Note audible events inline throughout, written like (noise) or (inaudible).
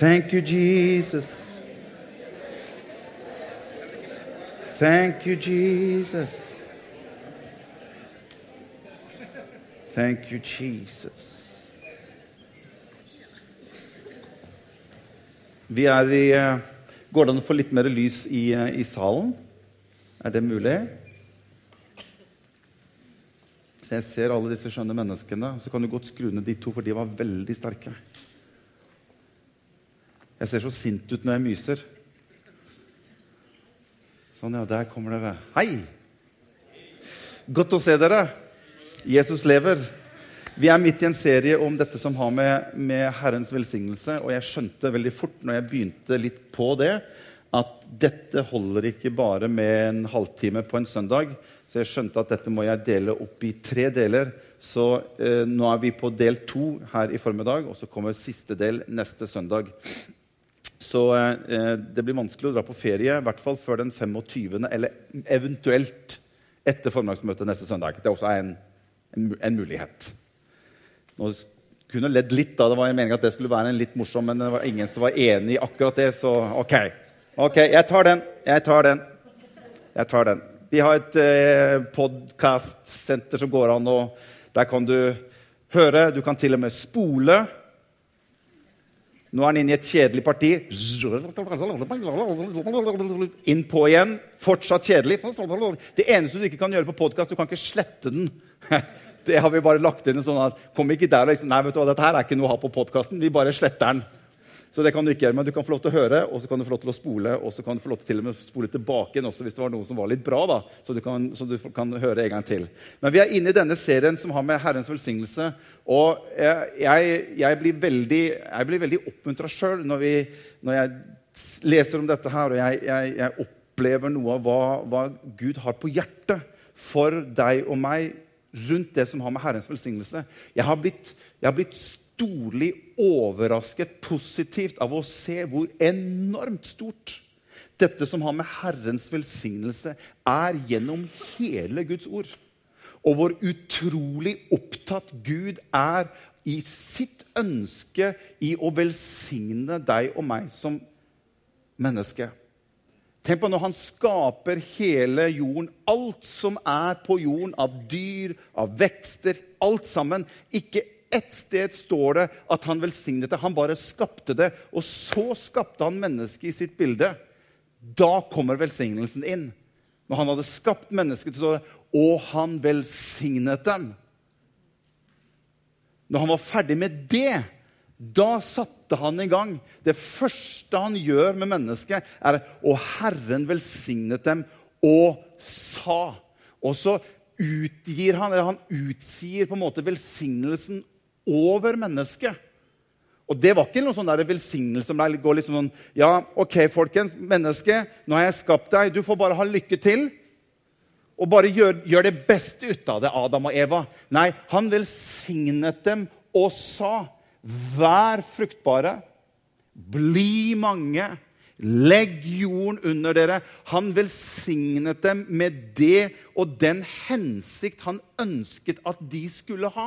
Thank you, Jesus. Thank you, Jesus. Thank you, Jesus. Vi er i eh, Går det an å få litt mer lys i, eh, i salen? Er det mulig? Så jeg ser alle disse skjønne menneskene. Så kan du godt skru ned de to, for de var veldig sterke. Jeg ser så sint ut når jeg myser. Sånn, ja. Der kommer dere. Hei! Godt å se dere. Jesus lever. Vi er midt i en serie om dette som har med, med, Herrens velsignelse. Og jeg skjønte veldig fort når jeg begynte litt på det, at dette holder ikke bare med en halvtime på en søndag. Så jeg skjønte at dette må jeg dele opp i tre deler. Så eh, nå er vi på del to her i formiddag, og så kommer siste del neste søndag. Så eh, det blir vanskelig å dra på ferie, i hvert fall før den 25., eller eventuelt etter formiddagsmøtet neste søndag. Det er også en, en, en mulighet. Nå kunne ledd litt da, Det var meningen at det skulle være en litt morsom, men det var ingen som var enig i akkurat det. Så OK. Ok, Jeg tar den. Jeg tar den. Jeg tar den. Vi har et eh, podkastsenter som går an, og der kan du høre. Du kan til og med spole. Nå er han inne i et kjedelig parti. Inn på igjen. Fortsatt kjedelig. Det eneste du ikke kan gjøre på podkast, du kan ikke slette den. (laughs) Det har vi bare lagt inn en sånn at Kom ikke der og liksom Nei, vet du hva, dette her er ikke noe å ha på podkasten. Vi bare sletter den. Så det kan du ikke gjøre, men du kan få lov til å høre, og så kan du få lov til å spole, og så kan du få lov til, til og med spole tilbake igjen også hvis det var noe som var litt bra. da, så du, kan, så du kan høre en gang til. Men vi er inne i denne serien som har med Herrens velsignelse. Og jeg, jeg blir veldig, jeg blir veldig oppmuntra sjøl når, når, jeg leser om dette her, og jeg, jeg, jeg opplever noe av hva, hva Gud har på hjertet for deg og meg rundt det som har med Herrens velsignelse. Jeg har blitt, jeg har blitt storlig overrasket positivt av å se hvor enormt stort dette som har med Herrens velsignelse, er gjennom hele Guds ord. Og hvor utrolig opptatt Gud er i sitt ønske i å velsigne deg og meg som menneske. Tenk på når han skaper hele jorden, alt som er på jorden av dyr, av vekster, alt sammen. Ikke ett sted står det at han velsignet det. Han bare skapte det. Og så skapte han mennesket i sitt bilde. Da kommer velsignelsen inn. Når han hadde skapt mennesket, så står det og han velsignet dem. Når han var ferdig med det, da satte han i gang. Det første han gjør med mennesket, er Og Herren velsignet dem og sa. Og så utgir han, eller han utsier på en måte velsignelsen over mennesket. Og det var ikke noen sånn der velsignelse som går liksom sånn Ja, OK, folkens, menneske, nå har jeg skapt deg. Du får bare ha lykke til. Og bare gjør, gjør det beste ut av det, Adam og Eva. Nei, han velsignet dem og sa Vær fruktbare, bli mange, legg jorden under dere. Han velsignet dem med det og den hensikt han ønsket at de skulle ha.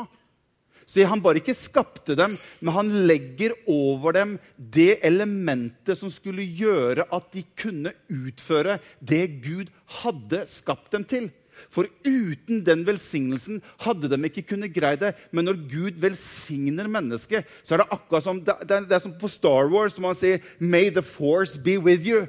Så han bare ikke skapte dem, men han legger over dem det elementet som skulle gjøre at de kunne utføre det Gud hadde skapt dem til. For uten den velsignelsen hadde de ikke kunnet greie det. Men når Gud velsigner mennesket, så er det akkurat som det, er, det er som på Star Wars, som man sier 'May the force be with you'.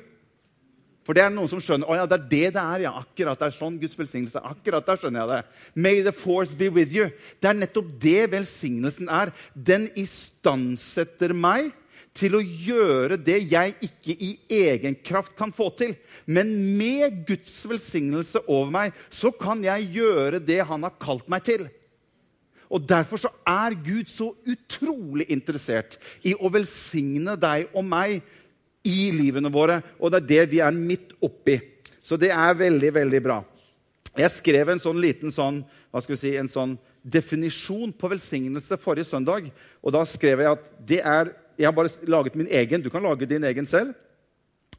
For det er noen som skjønner å ja, det er det det er. ja, akkurat det er sånn Guds velsignelse akkurat der skjønner jeg det. May the force be with you. Det er nettopp det velsignelsen er. Den istandsetter meg til å gjøre det jeg ikke i egen kraft kan få til. Men med Guds velsignelse over meg så kan jeg gjøre det han har kalt meg til. Og Derfor så er Gud så utrolig interessert i å velsigne deg og meg i livene våre. Og det er det vi er midt oppi. Så det er veldig, veldig bra. Jeg skrev en sånn liten sånn, hva skal vi si, en sånn definisjon på velsignelse forrige søndag. Og da skrev jeg at det er jeg har bare laget min egen. Du kan lage din egen selv.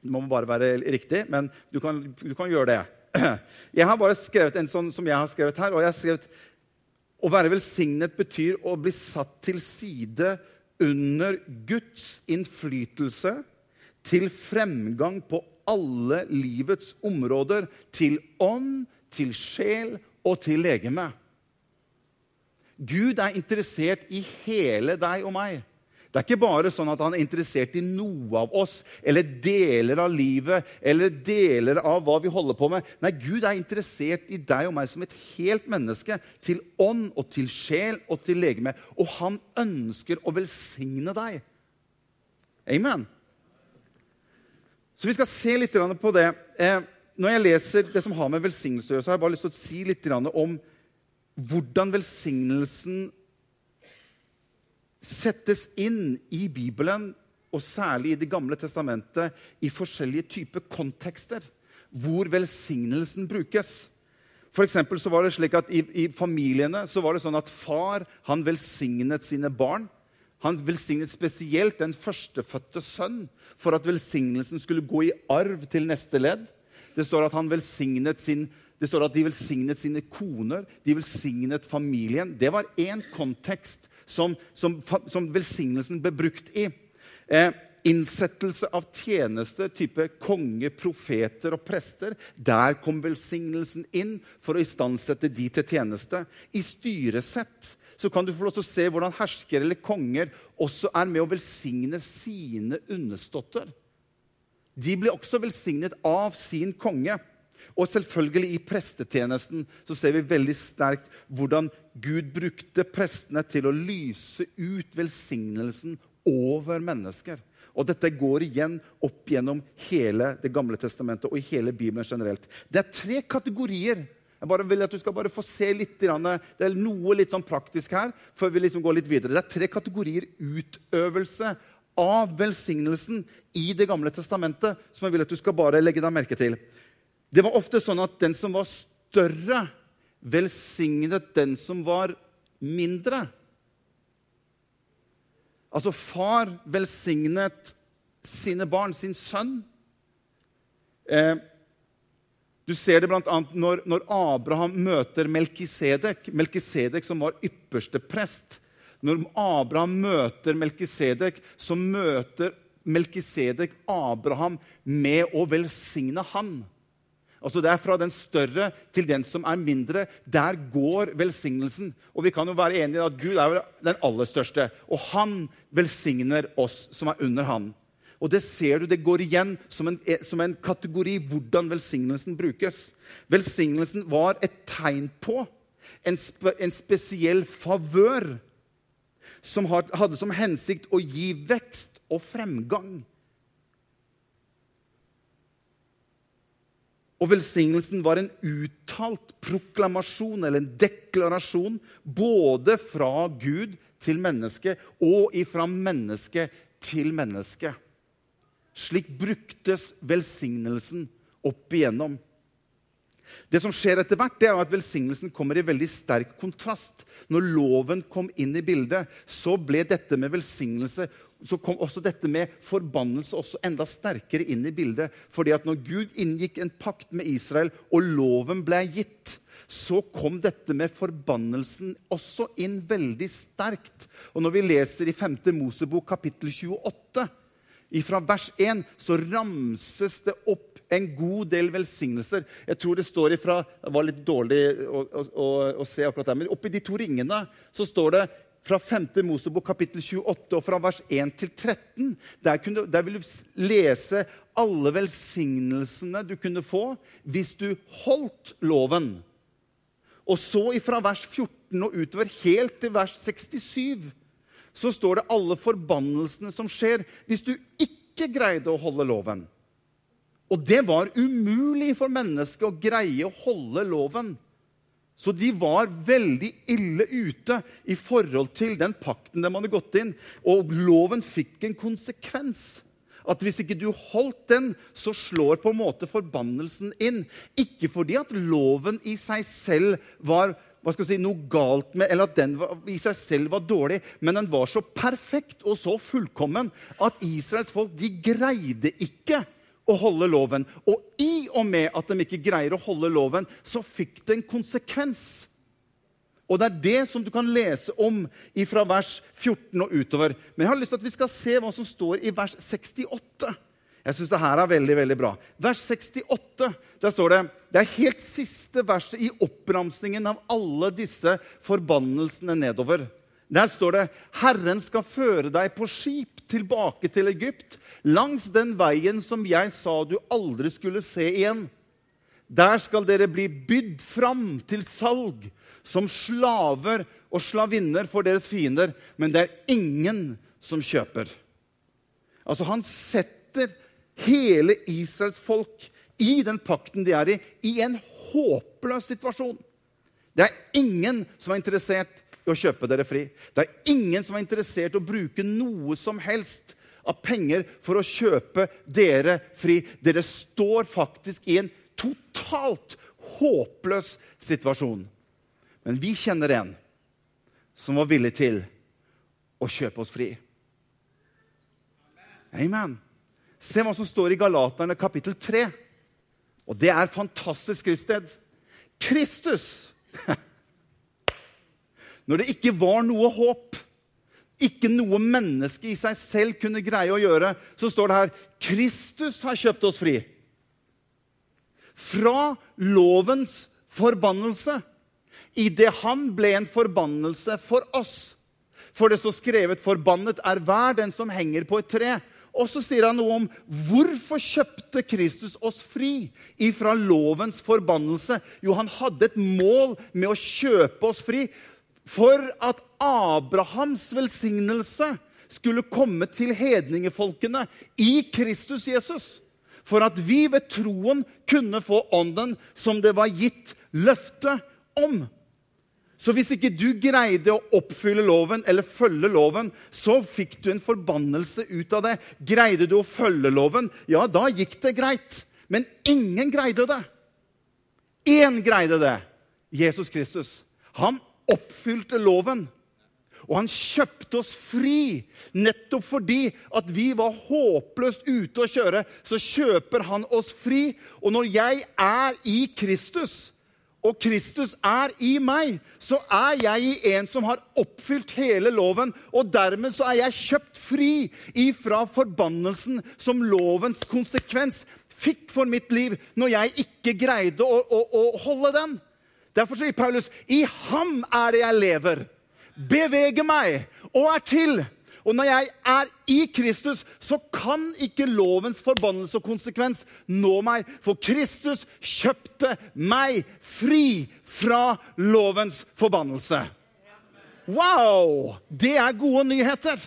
Det må bare være riktig, men du kan, du kan gjøre det. (clears throat) Jeg har bare skrevet en sånn som jeg har skrevet her. og jeg har skrevet Å være velsignet betyr å bli satt til side under Guds innflytelse til fremgang på alle livets områder. Til ånd, til sjel og til legeme. Gud er interessert i hele deg og meg. Det er ikke bare sånn at han er interessert i noe av oss eller deler av livet eller deler av hva vi holder på med. Nei, Gud er interessert i deg og meg som et helt menneske. Til ånd og til sjel og til legeme. Og han ønsker å velsigne deg. Amen. Så vi skal se litt på det. Eh, når jeg leser det som har med velsignelse å gjøre, så har jeg bare lyst til å si litt om hvordan velsignelsen settes inn i Bibelen, og særlig i Det gamle testamentet, i forskjellige typer kontekster hvor velsignelsen brukes. For så var det slik at i, i, familiene var det sånn at far velsignet sine barn. Han velsignet spesielt den førstefødte sønn for at velsignelsen skulle gå i arv til neste ledd. Det står at, sin, det står at de velsignet sine koner, de velsignet familien. Det var én kontekst som, som, som, velsignelsen ble brukt i. Eh, innsettelse av tjeneste, type konge, profeter og prester. Der kom velsignelsen inn for å istandsette de til tjeneste. I styresett så kan du få lov til å se hvordan herskere eller konger også er med å velsigne sine underståtter. De blir også velsignet av sin konge. Og selvfølgelig i prestetjenesten så ser vi veldig sterkt hvordan Gud brukte prestene til å lyse ut velsignelsen over mennesker. Og dette går igjen opp gjennom hele Det gamle testamentet og i hele Bibelen generelt. Det er tre kategorier. Jeg bare vil at Du skal bare få se litt. Det er noe litt sånn praktisk her. før vi liksom går litt videre. Det er tre kategorier utøvelse av velsignelsen i Det gamle testamentet som jeg vil at du skal bare legge deg merke til. Det var ofte sånn at den som var større, velsignet den som var mindre. Altså far velsignet sine barn, sin sønn. Eh, du ser det bl.a. Når, når Abraham møter Melkisedek, Melkisedek som var ypperste prest. Når Abraham møter Melkisedek, så møter Melkisedek Abraham med å velsigne han. Altså Det er fra den større til den som er mindre. Der går velsignelsen. Og vi kan jo være enige i at Gud er den aller største. Og han velsigner oss som er under han. Og det ser du, det går igjen som en, som en kategori hvordan velsignelsen brukes. Velsignelsen var et tegn på en, spe, en spesiell favør som hadde som hensikt å gi vekst og fremgang. Og velsignelsen var en uttalt proklamasjon eller en deklarasjon både fra Gud til menneske og ifra menneske til menneske. Slik bruktes velsignelsen opp igjennom. Det som skjer etter hvert, det er at velsignelsen kommer i veldig sterk kontrast. Når loven kom inn i bildet, så ble dette med velsignelse så kom også dette med forbannelse også enda sterkere inn i bildet. Fordi at når Gud inngikk en pakt med Israel, og loven ble gitt, så kom dette med forbannelsen også inn veldig sterkt. Og når vi leser i 5. Mosebok kapittel 28, fra vers 1, så ramses det opp en god del velsignelser. Jeg tror det står ifra Det var litt dårlig å, å, å se akkurat der, men oppi de to ringene så står det fra 5. Mosebok kapittel 28 og fra vers 1 til 13. Der, kunne, der vil du lese alle velsignelsene du kunne få hvis du holdt loven. Og så ifra vers 14 og utover helt til vers 67 så står det alle forbannelsene som skjer hvis du ikke greide å holde loven. Og det var umulig for mennesket å greie å holde loven. Så de var veldig ille ute i forhold til den pakten de hadde gått inn. Og loven fikk en konsekvens. At hvis ikke du holdt den, så slår på en måte forbannelsen inn. Ikke fordi at loven i seg selv var hva skal si, noe galt med, eller at den var, i seg selv var dårlig, men den var så perfekt og så fullkommen at Israels folk de greide ikke å holde loven. Og i og med at de ikke greier å holde loven, så fikk det en konsekvens. Og det er det som du kan lese om fra vers 14 og utover. Men jeg har lyst til at vi skal se hva som står i vers 68. Jeg syns det her er veldig veldig bra. Vers 68, der står det Det er helt siste verset i oppramsingen av alle disse forbannelsene nedover. Der står det Herren skal føre deg på skip tilbake til Egypt, langs den veien som jeg sa du aldri skulle se igjen. Der skal dere bli bydd fram til salg som slaver og slavinner for deres fiender, men det er ingen som kjøper. Altså, han setter hele Israels folk i den pakten de er i, i en håpløs situasjon. Det er ingen som er interessert i å kjøpe dere fri. Det er ingen som er interessert i å bruke noe som helst av penger for å kjøpe dere fri. Dere står faktisk i en totalt håpløs situasjon. Men vi kjenner en som var villig til å kjøpe oss fri. Amen. Se hva som står i Galaterne kapittel 3. Og det er fantastisk skriftsted. Kristus! (laughs) Når det ikke var noe håp, ikke noe menneske i seg selv kunne greie å gjøre, så står det her Kristus har kjøpt oss fri. Fra lovens forbannelse. Idet han ble en forbannelse for oss. For det står skrevet 'Forbannet er hver den som henger på et tre'. Og så sier han noe om hvorfor kjøpte Kristus oss fri ifra lovens forbannelse. Jo, han hadde et mål med å kjøpe oss fri for at Abrahams velsignelse skulle komme til hedningefolkene i Kristus Jesus. For at vi ved troen kunne få ånden som det var gitt løfte om. Så hvis ikke du greide å oppfylle loven eller følge loven, så fikk du en forbannelse ut av det. Greide du å følge loven, ja, da gikk det greit. Men ingen greide det. Én greide det. Jesus Kristus. Han oppfylte loven. Og han kjøpte oss fri nettopp fordi at vi var håpløst ute å kjøre. Så kjøper han oss fri. Og når jeg er i Kristus, og Kristus er i meg, så er jeg i en som har oppfylt hele loven. Og dermed så er jeg kjøpt fri ifra forbannelsen som lovens konsekvens fikk for mitt liv når jeg ikke greide å, å, å holde den. Derfor sier Paulus, 'I ham er det jeg lever, beveger meg og er til.' Og når jeg er i Kristus, så kan ikke lovens forbannelse og konsekvens nå meg. For Kristus kjøpte meg fri fra lovens forbannelse. Wow! Det er gode nyheter.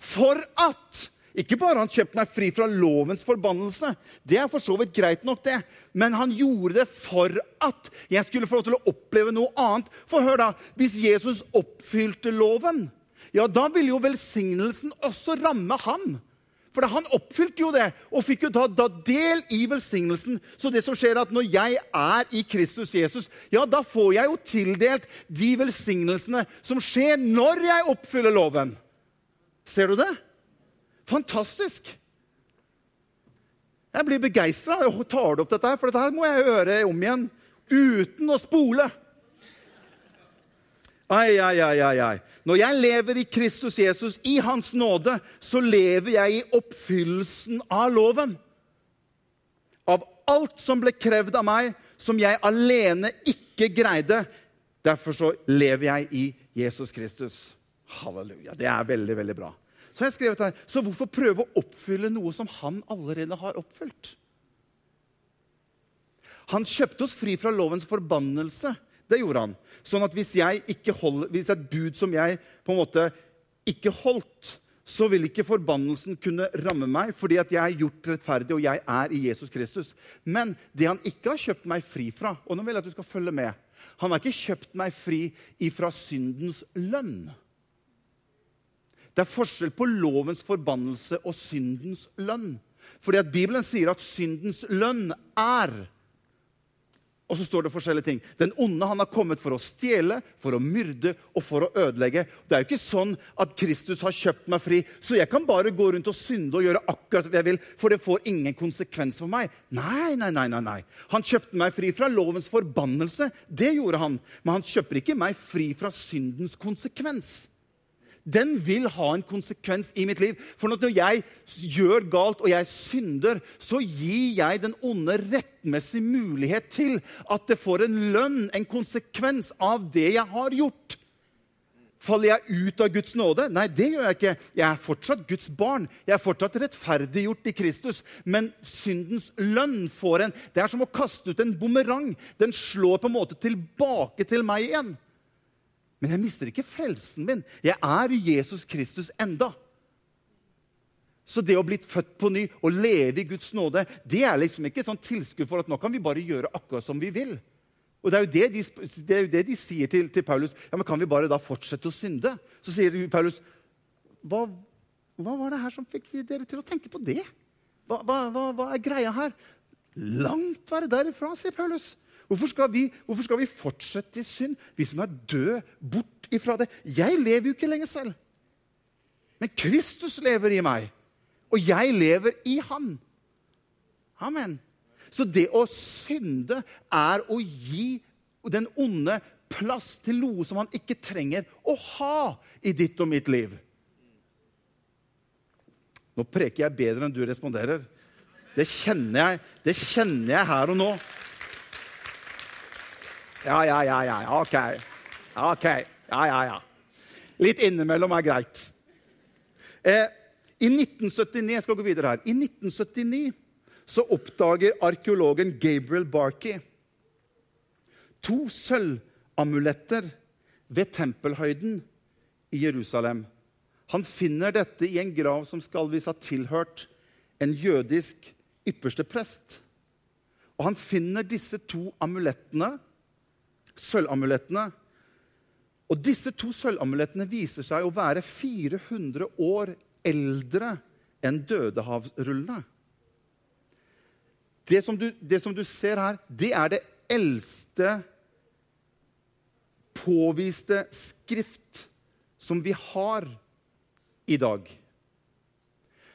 For at ikke bare han kjøpte meg fri fra lovens forbannelse. Det er for så vidt greit nok, det. Men han gjorde det for at jeg skulle få lov til å oppleve noe annet. For hør da, Hvis Jesus oppfylte loven, ja, da ville jo velsignelsen også ramme han. For han oppfylte jo det og fikk jo da, da, del i velsignelsen. Så det som skjer er at når jeg er i Kristus Jesus, ja, da får jeg jo tildelt de velsignelsene som skjer når jeg oppfyller loven. Ser du det? Fantastisk. Jeg blir begeistra og tar opp dette her, for dette her må jeg høre om igjen uten å spole. Ai, ai, ai, ai, ai. Når jeg lever i Kristus Jesus, i Hans nåde, så lever jeg i oppfyllelsen av loven. Av alt som ble krevd av meg, som jeg alene ikke greide. Derfor så lever jeg i Jesus Kristus. Halleluja. Det er veldig, veldig bra. Så har jeg skrevet her, så hvorfor prøve å oppfylle noe som han allerede har oppfylt? Han kjøpte oss fri fra lovens forbannelse. Det gjorde han. Sånn at hvis, hold, hvis et bud som jeg på en måte ikke holdt, så vil ikke forbannelsen kunne ramme meg, fordi at jeg er gjort rettferdig, og jeg er i Jesus Kristus. Men det han ikke har kjøpt meg fri fra Og nå vil jeg at du skal følge med. Han har ikke kjøpt meg fri ifra syndens lønn. Det er forskjell på lovens forbannelse og syndens lønn. Fordi at Bibelen sier at syndens lønn er Og så står det forskjellige ting. Den onde han har kommet for å stjele, for å myrde og for å ødelegge. Det er jo ikke sånn at Kristus har kjøpt meg fri, så jeg kan bare gå rundt og synde og gjøre akkurat hva jeg vil, for det får ingen konsekvens for meg. Nei, nei, nei, nei. nei. Han kjøpte meg fri fra lovens forbannelse. Det gjorde han. Men han kjøper ikke meg fri fra syndens konsekvens den vil ha en konsekvens i mitt liv. For når jeg gjør galt og jeg synder, så gir jeg den onde rettmessig mulighet til at det får en lønn, en konsekvens, av det jeg har gjort. Faller jeg ut av Guds nåde? Nei, det gjør jeg ikke. Jeg er fortsatt Guds barn. Jeg er fortsatt rettferdiggjort i Kristus. Men syndens lønn får en Det er som å kaste ut en bumerang. Den slår på en måte tilbake til meg igjen. Men jeg mister ikke frelsen min. Jeg er Jesus Kristus enda. Så det å bli født på ny og leve i Guds nåde det er liksom ikke sånn tilskudd for at nå kan vi bare gjøre akkurat som vi vil. Og Det er jo det de, det jo det de sier til, til, Paulus. Ja, men Kan vi bare da fortsette å synde? Så sier Paulus, hva, hva var det her som fikk dere til å tenke på det? Hva, hva, hva er greia her? Langt være derifra, sier Paulus. Hvorfor skal, vi, hvorfor skal vi fortsette i synd, vi som er døde bort ifra det? Jeg lever jo ikke lenger selv. Men Kristus lever i meg, og jeg lever i Han. Amen. Så det å synde er å gi den onde plass til noe som han ikke trenger å ha i ditt og mitt liv. Nå preker jeg bedre enn du responderer. Det kjenner jeg, det kjenner jeg her og nå. Ja, ja, ja, ja. OK. OK. Ja, ja, ja. Litt innimellom er greit. Eh, I 1979 jeg skal gå videre her, i 1979 så oppdager arkeologen Gabriel Barkey to sølvamuletter ved tempelhøyden i Jerusalem. Han finner dette i en grav som skal visst ha tilhørt en jødisk ypperste prest. Og han finner disse to amulettene sølvamulettene. Og disse to sølvamulettene viser seg å være 400 år eldre enn dødehavsrullene. Det som, du, det som du ser her, det er det eldste påviste skrift som vi har i dag.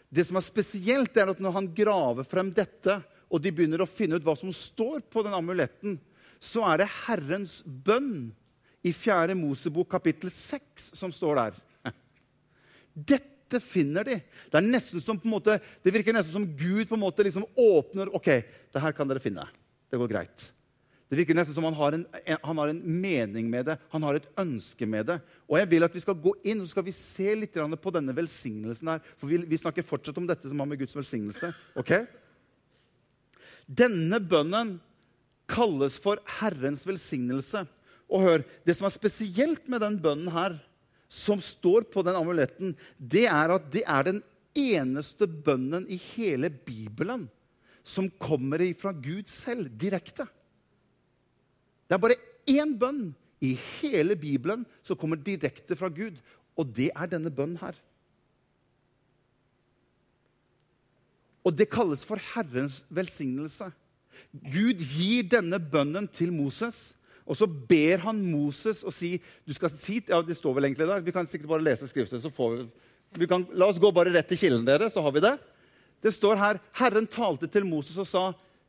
Det som er spesielt, er at når han graver frem dette, og de begynner å finne ut hva som står på den amuletten, så er det Herrens bønn i 4. Mosebok kapittel 6 som står der. Dette finner de. Det, måte, det virker nesten som Gud på en måte liksom åpner OK, det her kan dere finne. Det går greit. Det virker nesten som han har, en, han har, en, mening med det, han har et ønske med det. Og jeg vil at vi skal gå inn og skal vi se litt på denne velsignelsen her. For vi, vi snakker fortsatt om dette som har med Guds velsignelse. ok? Denne bønnen kalles for Herrens velsignelse. Og hør, Det som er spesielt med den bønnen her, som står på den amuletten, det er at det er den eneste bønnen i hele Bibelen som kommer fra Gud selv direkte. Det er bare én bønn i hele Bibelen som kommer direkte fra Gud, og det er denne bønnen her. Og det kalles for Herrens velsignelse. Gud gir denne bønnen til Moses. Og så ber han Moses å si du skal si, ja, Det står vel egentlig der. Vi kan sikkert bare lese skriftet. så får vi, vi kan, La oss gå bare rett til kilden, dere, så har vi det. Det står her Herren talte til Moses og sa,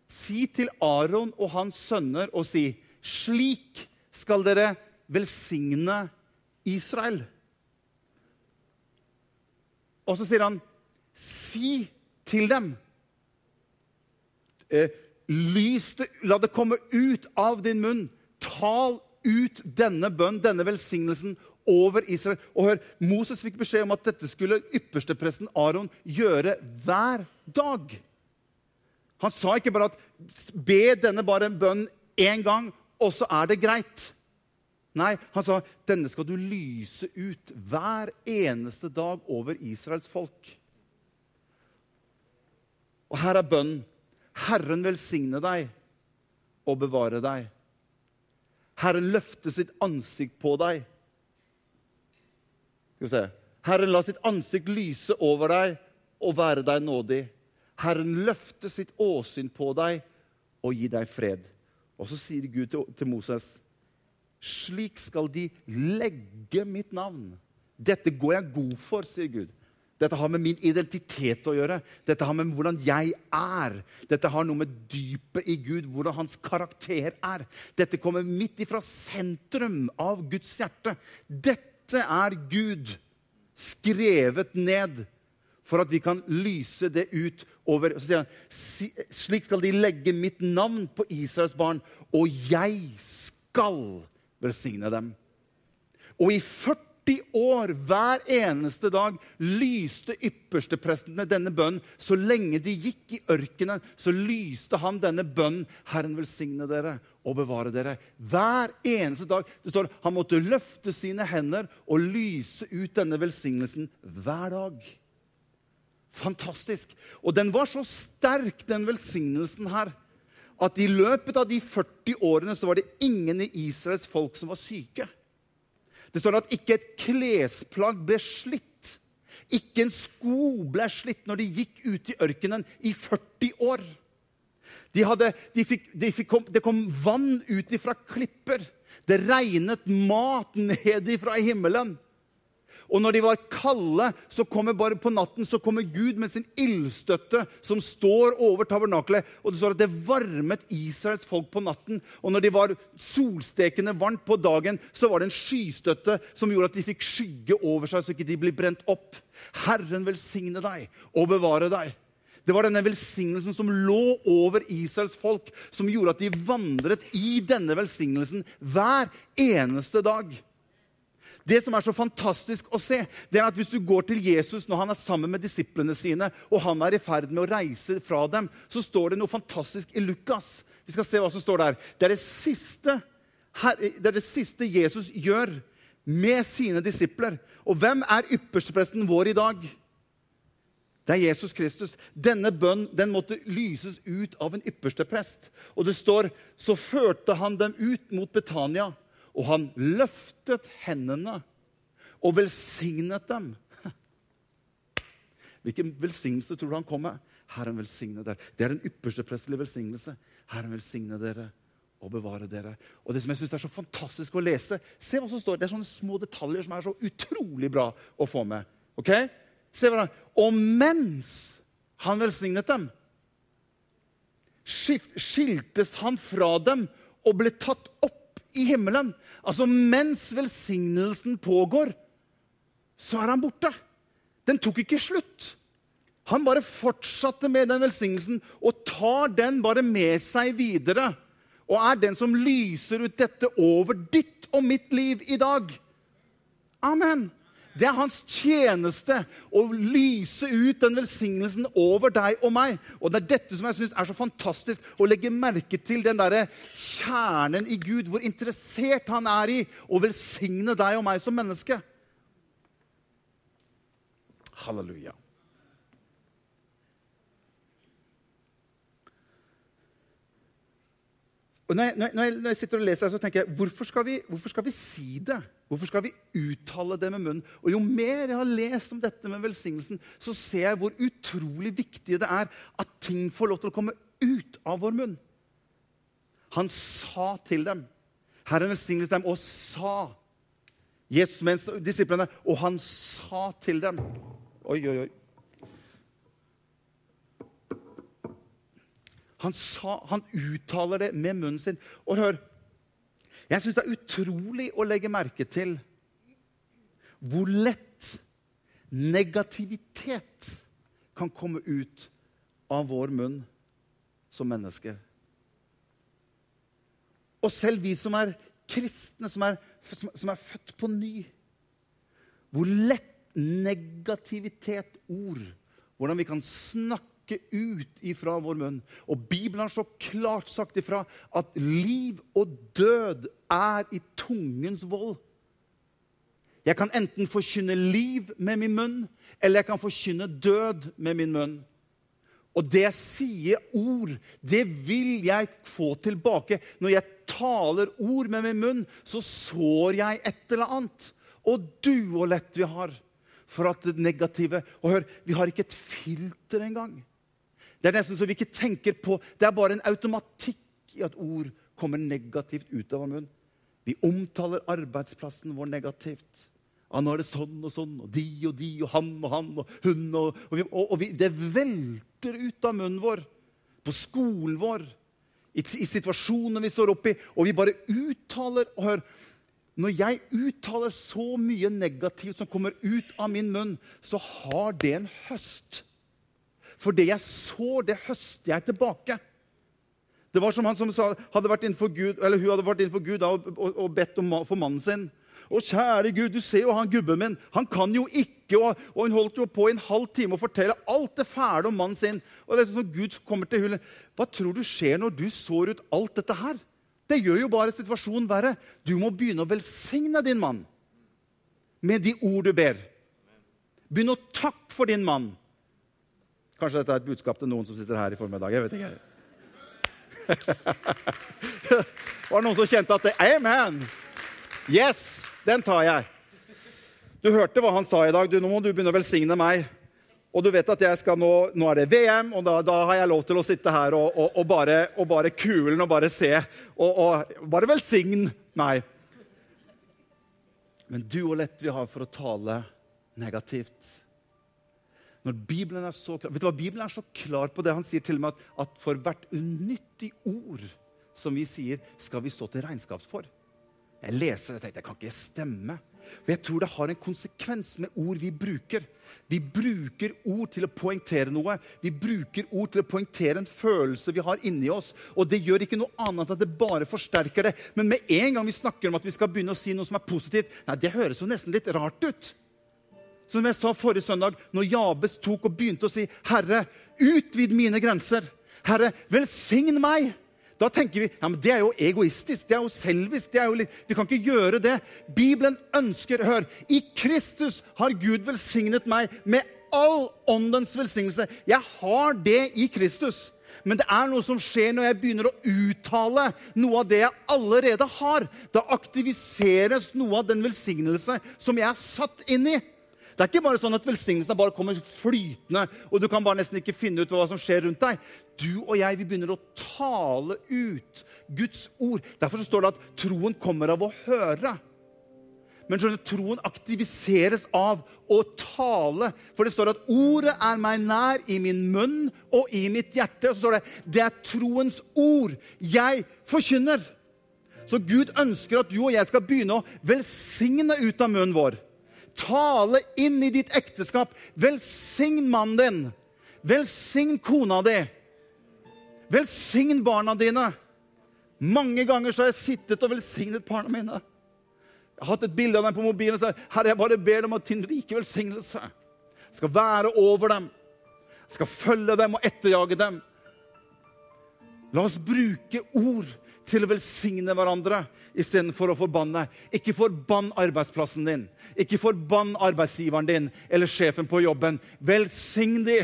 si til Aron og hans sønner og si, slik skal dere velsigne Israel. Og så sier han, si til dem eh, Lys det, la det komme ut av din munn. Tal ut denne bønn, denne velsignelsen, over Israel. Og hør, Moses fikk beskjed om at dette skulle ypperstepresten Aron gjøre hver dag. Han sa ikke bare at 'be denne bare en bønn én gang, og så er det greit'. Nei, han sa denne skal du lyse ut hver eneste dag over Israels folk. Og her er bønnen. Herren velsigne deg og bevare deg. Herren løfte sitt ansikt på deg. Skal vi se. Herren la sitt ansikt lyse over deg og være deg nådig. Herren løfte sitt åsyn på deg og gi deg fred. Og så sier Gud til, Moses slik skal de legge mitt navn. Dette går jeg god for, sier Gud. Dette har med min identitet å gjøre. Dette har med hvordan jeg er. Dette har noe med dypet i Gud, hvordan hans karakter er. Dette kommer midt ifra sentrum av Guds hjerte. Dette er Gud skrevet ned for at vi kan lyse det ut over Så sier han slik skal de legge mitt navn på Israels barn, og jeg skal velsigne dem. Og i 40 år, hver eneste dag, lyste yppersteprestene denne bønnen. Så lenge de gikk i ørkenen, så lyste han denne bønnen. Herren velsigne dere og bevare dere. Hver eneste dag. Det står Han måtte løfte sine hender og lyse ut denne velsignelsen hver dag. Fantastisk. Og den var så sterk, den velsignelsen her, at i løpet av de 40 årene så var det ingen i Israels folk som var syke. Det står at ikke et klesplagg ble slitt. Ikke en sko ble slitt når de gikk ut i ørkenen i 40 år. De hadde, de fikk, de fikk det kom vann ut ifra klipper. Det regnet mat ned ifra himmelen. Og når de var kalde, så kommer bare på natten så kommer Gud med sin ildstøtte som står over tabernakelet. Og det står at det varmet Israels folk på natten. Og når de var solstekende varmt på dagen, så var det en skystøtte som gjorde at de fikk skygge over seg, så ikke de ble brent opp. Herren velsigne deg og bevare deg. Det var denne velsignelsen som lå over Israels folk, som gjorde at de vandret i denne velsignelsen hver eneste dag. Det som er så fantastisk å se, det er at hvis du går til Jesus når han er sammen med disiplene sine, og han er i ferd med å reise fra dem, så står det noe fantastisk i Lukas. Vi skal se hva som står der. Det er det siste, det er det siste Jesus gjør med sine disipler. Og hvem er ypperstepresten vår i dag? Det er Jesus Kristus. Denne bønn den måtte lyses ut av en ypperste prest. Og det står så førte han dem ut mot Betania. Og han løftet hendene og velsignet dem. (laughs) Hvilken velsignelse tror du han kom med? Herren velsigne dere. Det er den ypperste prestelige velsignelse. Herren velsigne dere og bevare dere. Og det som jeg synes er så fantastisk å lese Se hva som står. Det er sånne små detaljer som er så utrolig bra å få med. Ok? Se hva det. Og mens han velsignet dem, skiltes han fra dem og ble tatt opp i himmelen. Altså mens velsignelsen pågår, så er han borte. Den tok ikke slutt. Han bare fortsatte med den velsignelsen og tar den bare med seg videre. Og er den som lyser ut dette over ditt og mitt liv i dag. Amen. Det er hans tjeneste å lyse ut den velsignelsen over deg og meg. Og det er dette som jeg synes er så fantastisk, å legge merke til den der kjernen i Gud. Hvor interessert han er i å velsigne deg og meg som menneske. Halleluja. Og når jeg, når, jeg, når jeg, sitter og leser, så tenker jeg hvorfor skal, vi, hvorfor skal vi si det? Hvorfor skal vi uttale det med munnen? Og Jo mer jeg har lest om dette med velsignelsen, så ser jeg hvor utrolig viktig det er at ting får lov til å komme ut av vår munn. Han sa til dem. Herren velsignet dem og sa. Jesus mens disiplene, og han sa til dem. Oi, oi, oi. Han, sa, han uttaler det med munnen sin. Og hør Jeg syns det er utrolig å legge merke til hvor lett negativitet kan komme ut av vår munn som mennesker. Og selv vi som er kristne, som er, som er født på ny Hvor lett negativitet, ord, hvordan vi kan snakke snakke ut ifra vår munn. Og Bibelen har så klart sagt ifra at liv og død er i tungens vold. Jeg kan enten forkynne liv med min munn, eller jeg kan forkynne død med min munn. Og det jeg sier ord, det vil jeg få tilbake. Når jeg taler ord med min munn, så sår jeg et eller annet. Og du og lett vi har for at det negative Og hør, vi har ikke et filter engang. Det er nesten så vi ikke tenker på Det er bare en automatikk i at ord kommer negativt ut av vår munn. Vi omtaler arbeidsplassen vår negativt. Ja, nå er det sånn og sånn, og de og de, og han og han og hun og, og, vi, og, og vi, Det velter ut av munnen vår. På skolen vår, i, i situasjoner vi står oppi. Og vi bare uttaler og hør, Når jeg uttaler så mye negativt som kommer ut av min munn, så har det en høst. For det jeg sår, det høster jeg tilbake. Det var som han som sa, hadde vært innenfor Gud, eller hun hadde vært innenfor Gud da, og, og, og, bedt om, for mannen sin. Å, kjære Gud, du ser jo han gubben min. Han kan jo ikke. Og, og hun holdt jo på i en halv time å fortelle alt det fæle om mannen sin. Og det er sånn Gud kommer til hullet. Hva tror du skjer når du sår ut alt dette her? Det gjør jo bare situasjonen verre. Du må begynne å velsigne din mann med de ord du ber. Begynn å takke for din mann. Kanskje dette er et budskap til noen som sitter her i formiddag. jeg vet ikke. (laughs) Var det noen som kjente at det Amen! Yes, den tar jeg. Du hørte hva han sa i dag. Du, nå må du begynne å velsigne meg. Og du vet at jeg skal nå, nå er det VM, og da, da, har jeg lov til å sitte her og, og, og bare, og bare kulen og bare se. Og, og bare velsign meg. Men du og lett vi har for å tale negativt. Når Bibelen er så klar, vet du hva, Bibelen er så klar på det. Han sier til og med at, at for hvert unyttig ord som vi sier, skal vi stå til regnskap for. Jeg leser det og tenkte det kan ikke stemme. For jeg tror det har en konsekvens med ord vi bruker. Vi bruker ord til å poengtere noe. Vi bruker ord til å poengtere en følelse vi har inni oss. Og det gjør ikke noe annet at det bare forsterker det. Men med en gang vi snakker om at vi skal begynne å si noe som er positivt, nei, det høres jo nesten litt rart ut. Som jeg sa forrige søndag, når Jabes tok og begynte å si, 'Herre, utvid mine grenser.' 'Herre, velsign meg.' Da tenker vi ja, men det er jo egoistisk, det er jo selvisk. det er jo litt, Vi kan ikke gjøre det. Bibelen ønsker Hør, i Kristus har Gud velsignet meg med all åndens velsignelse. Jeg har det i Kristus. Men det er noe som skjer når jeg begynner å uttale noe av det jeg allerede har. Da aktiviseres noe av den velsignelse som jeg er satt inn i. Det er ikke bare sånn at velsignelsen bare kommer flytende, og du kan bare nesten ikke finne ut hva som skjer rundt deg. Du og jeg vi begynner å tale ut Guds ord. Derfor står det at troen kommer av å høre. Men skjønner, troen aktiviseres av å tale. For det står at 'ordet er meg nær i min munn og i mitt hjerte'. Og så står det 'det er troens ord jeg forkynner'. Så Gud ønsker at du og jeg skal begynne å velsigne ut av munnen vår. Tale inn i ditt ekteskap. Velsign mannen din. Velsign kona di. Velsign barna dine. Mange ganger så har jeg sittet og velsignet barna mine. Jeg har hatt et bilde av dem på mobilen sagt Herre, jeg bare ber dem at din rike velsignelse skal være over dem. Skal følge dem og etterjage dem. La oss bruke ord til å velsigne hverandre istedenfor å forbanne. Ikke forbann arbeidsplassen din, ikke forbann arbeidsgiveren din eller sjefen på jobben. Velsign de.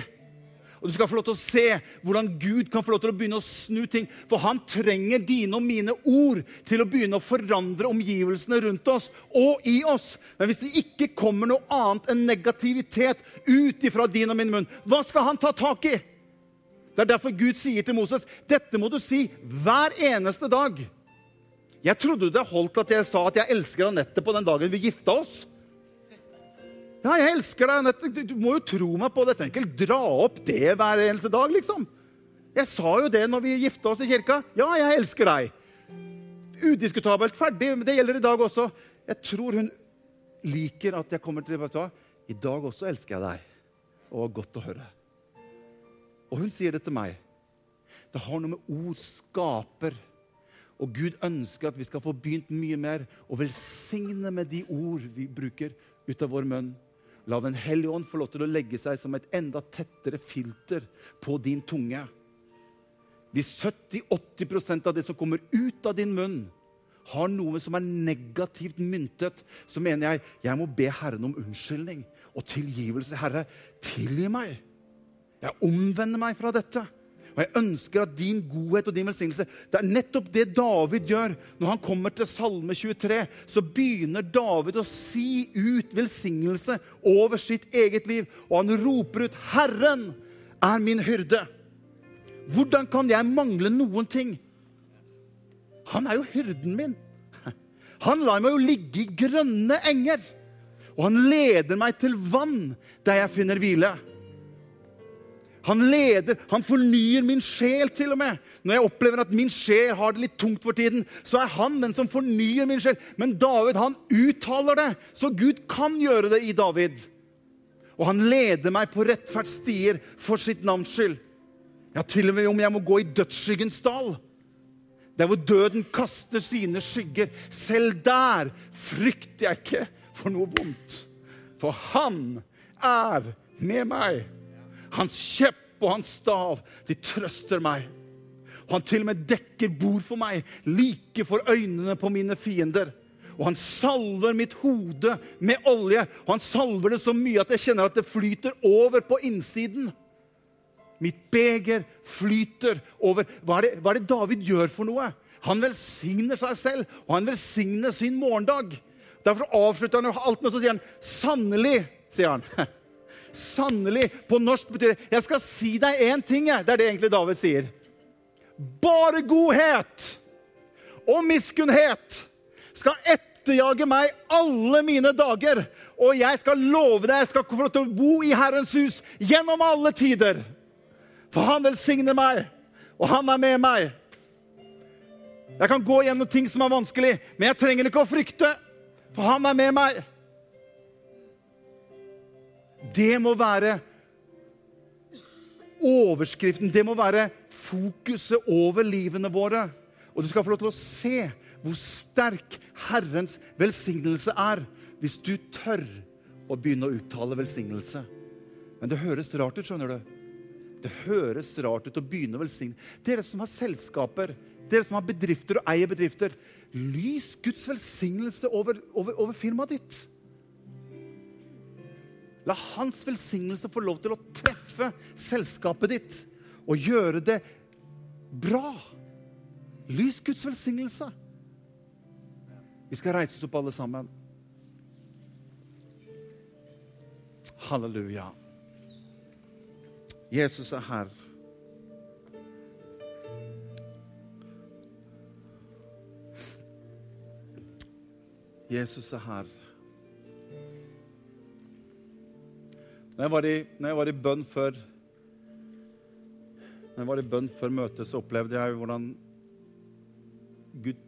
Og Du skal få lov til å se hvordan Gud kan få lov til å begynne å snu ting. For han trenger dine og mine ord til å begynne å forandre omgivelsene rundt oss og i oss. Men hvis det ikke kommer noe annet enn negativitet ut ifra din og min munn, hva skal han ta tak i? Det er derfor Gud sier til Moses dette må du si hver eneste dag. Jeg trodde det holdt at jeg sa at jeg elsker Anette på den dagen vi gifta oss. Ja, jeg elsker deg, Anette. Du må jo tro meg på det. Jeg trenger dra opp det hver eneste dag, liksom. Jeg sa jo det når vi gifta oss i kirka. Ja, jeg elsker deg. Udiskutabelt ferdig. Men det gjelder i dag også. Jeg tror hun liker at jeg kommer til å? I dag også elsker jeg deg. Og godt å høre. Og hun sier det til meg. Det har noe med ord skaper. Og Gud ønsker at vi skal få begynt mye mer å velsigne med de ord vi bruker ut av vår munn. La Den hellige ånd få lov til å legge seg som et enda tettere filter på din tunge. Hvis 70-80% av det som kommer ut av din munn, har noe som er negativt myntet, så mener jeg jeg må be Herren om unnskyldning og tilgivelse. Herre, tilgi meg. Jeg omvender meg fra dette. Og jeg ønsker at din godhet og din velsignelse Det er nettopp det David gjør. Når han kommer til Salme 23, så begynner David å si ut velsignelse over sitt eget liv. Og han roper ut 'Herren er min hyrde'. Hvordan kan jeg mangle noen ting? Han er jo hyrden min. Han lar meg jo ligge i grønne enger. Og han leder meg til vann der jeg finner hvile. Han leder, han fornyer min sjel til og med. Når jeg opplever at min sjel har det litt tungt for tiden, så er han den som fornyer min sjel. Men David han uttaler det, så Gud kan gjøre det i David. Og han leder meg på rettferdsstier for sitt navns skyld. Ja, til og med om jeg må gå i dødsskyggens dal. Der hvor døden kaster sine skygger. Selv der frykter jeg ikke for noe vondt. For han er med meg. Hans kjepp og hans stav, de trøster meg. Og han til og med dekker bord for meg, like for øynene på mine fiender. Og han salver mitt hode med olje. Og han salver det så mye at jeg kjenner at det flyter over på innsiden. Mitt beger flyter over. Hva er, det, hva er det David gjør for noe? Han velsigner seg selv, og han velsigner sin morgendag. Derfor avslutter han alt med å si 'Sannelig', sier han. (laughs) Sannelig. På norsk betyr det 'Jeg skal si deg én ting'. Det er det egentlig David sier. Bare godhet og miskunnhet skal etterjage meg alle mine dager. Og jeg skal love deg jeg skal få lov til å bo i Herrens hus gjennom alle tider. For han velsigner meg, og han er med meg. Jeg kan gå gjennom ting som er vanskelig, men jeg trenger ikke å frykte, for han er med meg. Det må være overskriften. Det må være fokuset over livene våre. Og du skal få lov til å se hvor sterk Herrens velsignelse er hvis du tør å begynne å uttale velsignelse. Men det høres rart ut, skjønner du. Det høres rart ut å begynne å velsigne. Dere som har selskaper, dere som har bedrifter og eier bedrifter, lys Guds velsignelse over, over, over firmaet ditt. La hans velsignelse få lov til å treffe selskapet ditt og gjøre det bra. Lys Guds velsignelse. Vi skal reise oss opp, alle sammen. Halleluja. Jesus er her. Jesus er her. Når jeg var i, jeg var i bønn før når jeg var i bønn før møtet, så opplevde jeg hvordan Gud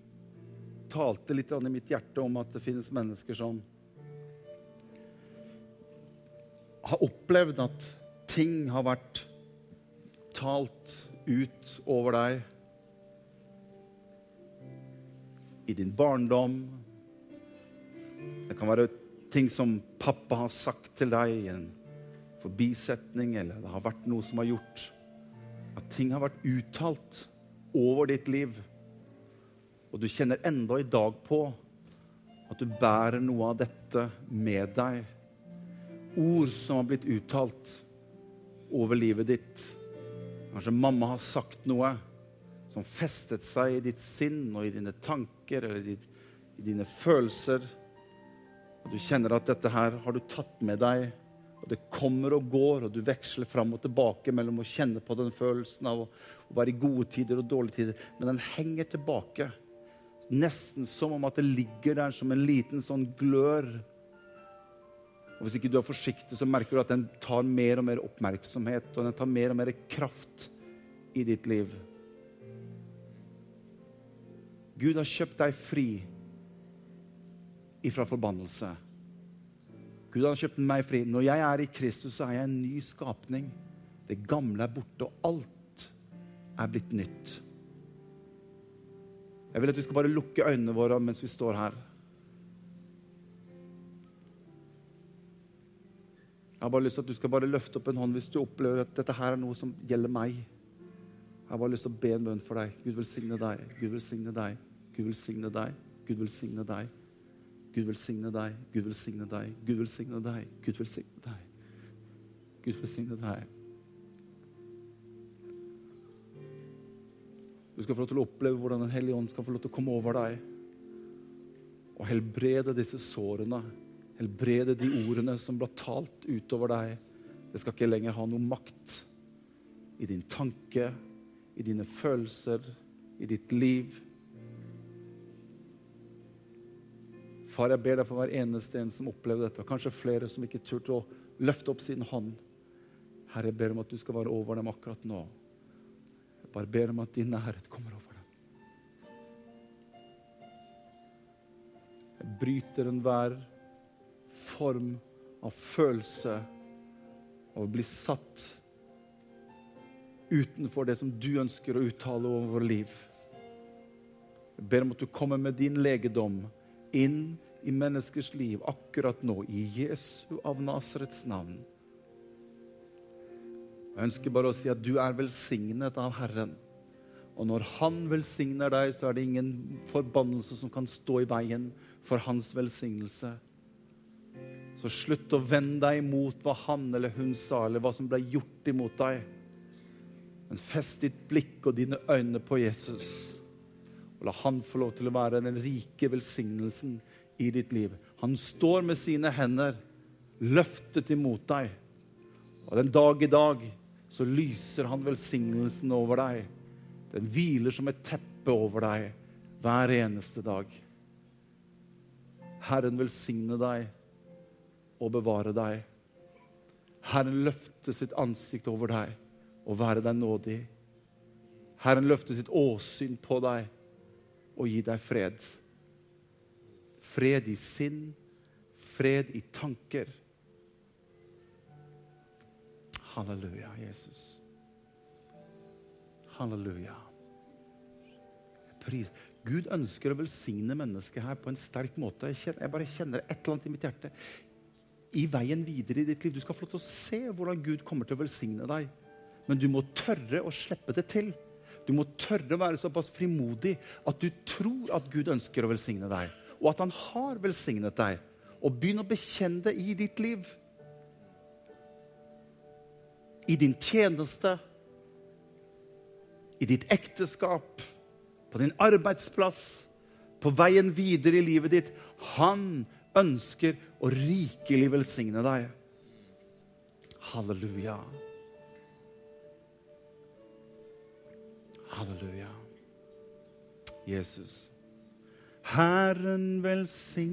talte litt i mitt hjerte om at det finnes mennesker som har opplevd at ting har vært talt ut over deg i din barndom. Det kan være ting som pappa har sagt til deg i en forbisetning, eller det har vært noe som har gjort at ting har vært uttalt over ditt liv. Og du kjenner enda i dag på at du bærer noe av dette med deg. Ord som har blitt uttalt over livet ditt. Kanskje mamma har sagt noe som festet seg i ditt sinn og i dine tanker eller i, dine følelser. Og du kjenner at dette her har du tatt med deg og det kommer og går, og du veksler fram og tilbake mellom å kjenne på den følelsen av å, være i gode tider og dårlige tider. Men den henger tilbake. Nesten som om at det ligger der som en liten sånn glør. Og Hvis ikke du er forsiktig, så merker du at den tar mer og mer oppmerksomhet, og den tar mer og mer kraft i ditt liv. Gud har kjøpt deg fri ifra forbannelse. Gud har kjøpt meg fri. Når jeg er i Kristus, så er jeg en ny skapning. Det gamle er borte, og alt er blitt nytt. Jeg vil at vi skal bare lukke øynene våre mens vi står her. Jeg har bare lyst til at du skal bare løfte opp en hånd hvis du opplever at dette her er noe som gjelder meg. Jeg har bare lyst til å be en bønn for deg. Gud velsigne deg. Gud velsigne deg. Gud velsigne deg. Gud velsigne deg. Gud velsigne deg, Gud velsigne deg, Gud velsigne deg, Gud velsigne deg. Gud velsigne deg. Du skal få lov til å oppleve hvordan Den hellige ånd skal få lov til å komme over deg og helbrede disse sårene. Helbrede de ordene som ble talt utover deg. Det skal ikke lenger ha noe makt i din tanke, i dine følelser, i ditt liv. Far, jeg ber deg for hver eneste en som opplevde dette, og kanskje flere som ikke turte å løfte opp sin hånd. Herre, jeg ber om at du skal være over dem akkurat nå. Jeg bare ber om at din nærhet kommer over dem. Jeg bryter enhver form av følelse av å bli satt utenfor det som du ønsker å uttale over vårt liv. Jeg ber om at du kommer med din legedom inn i menneskers liv akkurat nå, i Jesu av Nasarets navn. Jeg ønsker bare å si at du er velsignet av Herren. Og når Han velsigner deg, så er det ingen forbannelse som kan stå i veien for Hans velsignelse. Så slutt å vende deg imot hva han eller hun sa, eller hva som ble gjort imot deg. Men fest ditt blikk og dine øyne på Jesus. Og la han få lov til å være den rike velsignelsen i ditt liv. Han står med sine hender løftet imot deg. Og den dag i dag så lyser han velsignelsen over deg. Den hviler som et teppe over deg hver eneste dag. Herren velsigne deg og bevare deg. Herren løfte sitt ansikt over deg og være deg nådig. Herren løfte sitt åsyn på deg og gi deg fred. Fred i sinn, fred i tanker. Halleluja, Jesus. Halleluja. Pris. Gud ønsker å velsigne mennesket her på en sterk måte. Jeg, kjenner, jeg bare kjenner et eller annet i mitt hjerte. I veien videre i ditt liv. Du skal få lov til å se hvordan Gud kommer til å velsigne deg. Men du må tørre å slippe det til. Du må tørre å være såpass frimodig at du tror at Gud ønsker å velsigne deg, og at han har velsignet deg. Og begynn å bekjenne det i ditt liv. I din tjeneste, i ditt ekteskap, på din arbeidsplass, på veien videre i livet ditt. Han ønsker å rikelig velsigne deg. Halleluja. Halleluja. Jesus. Herren velsigne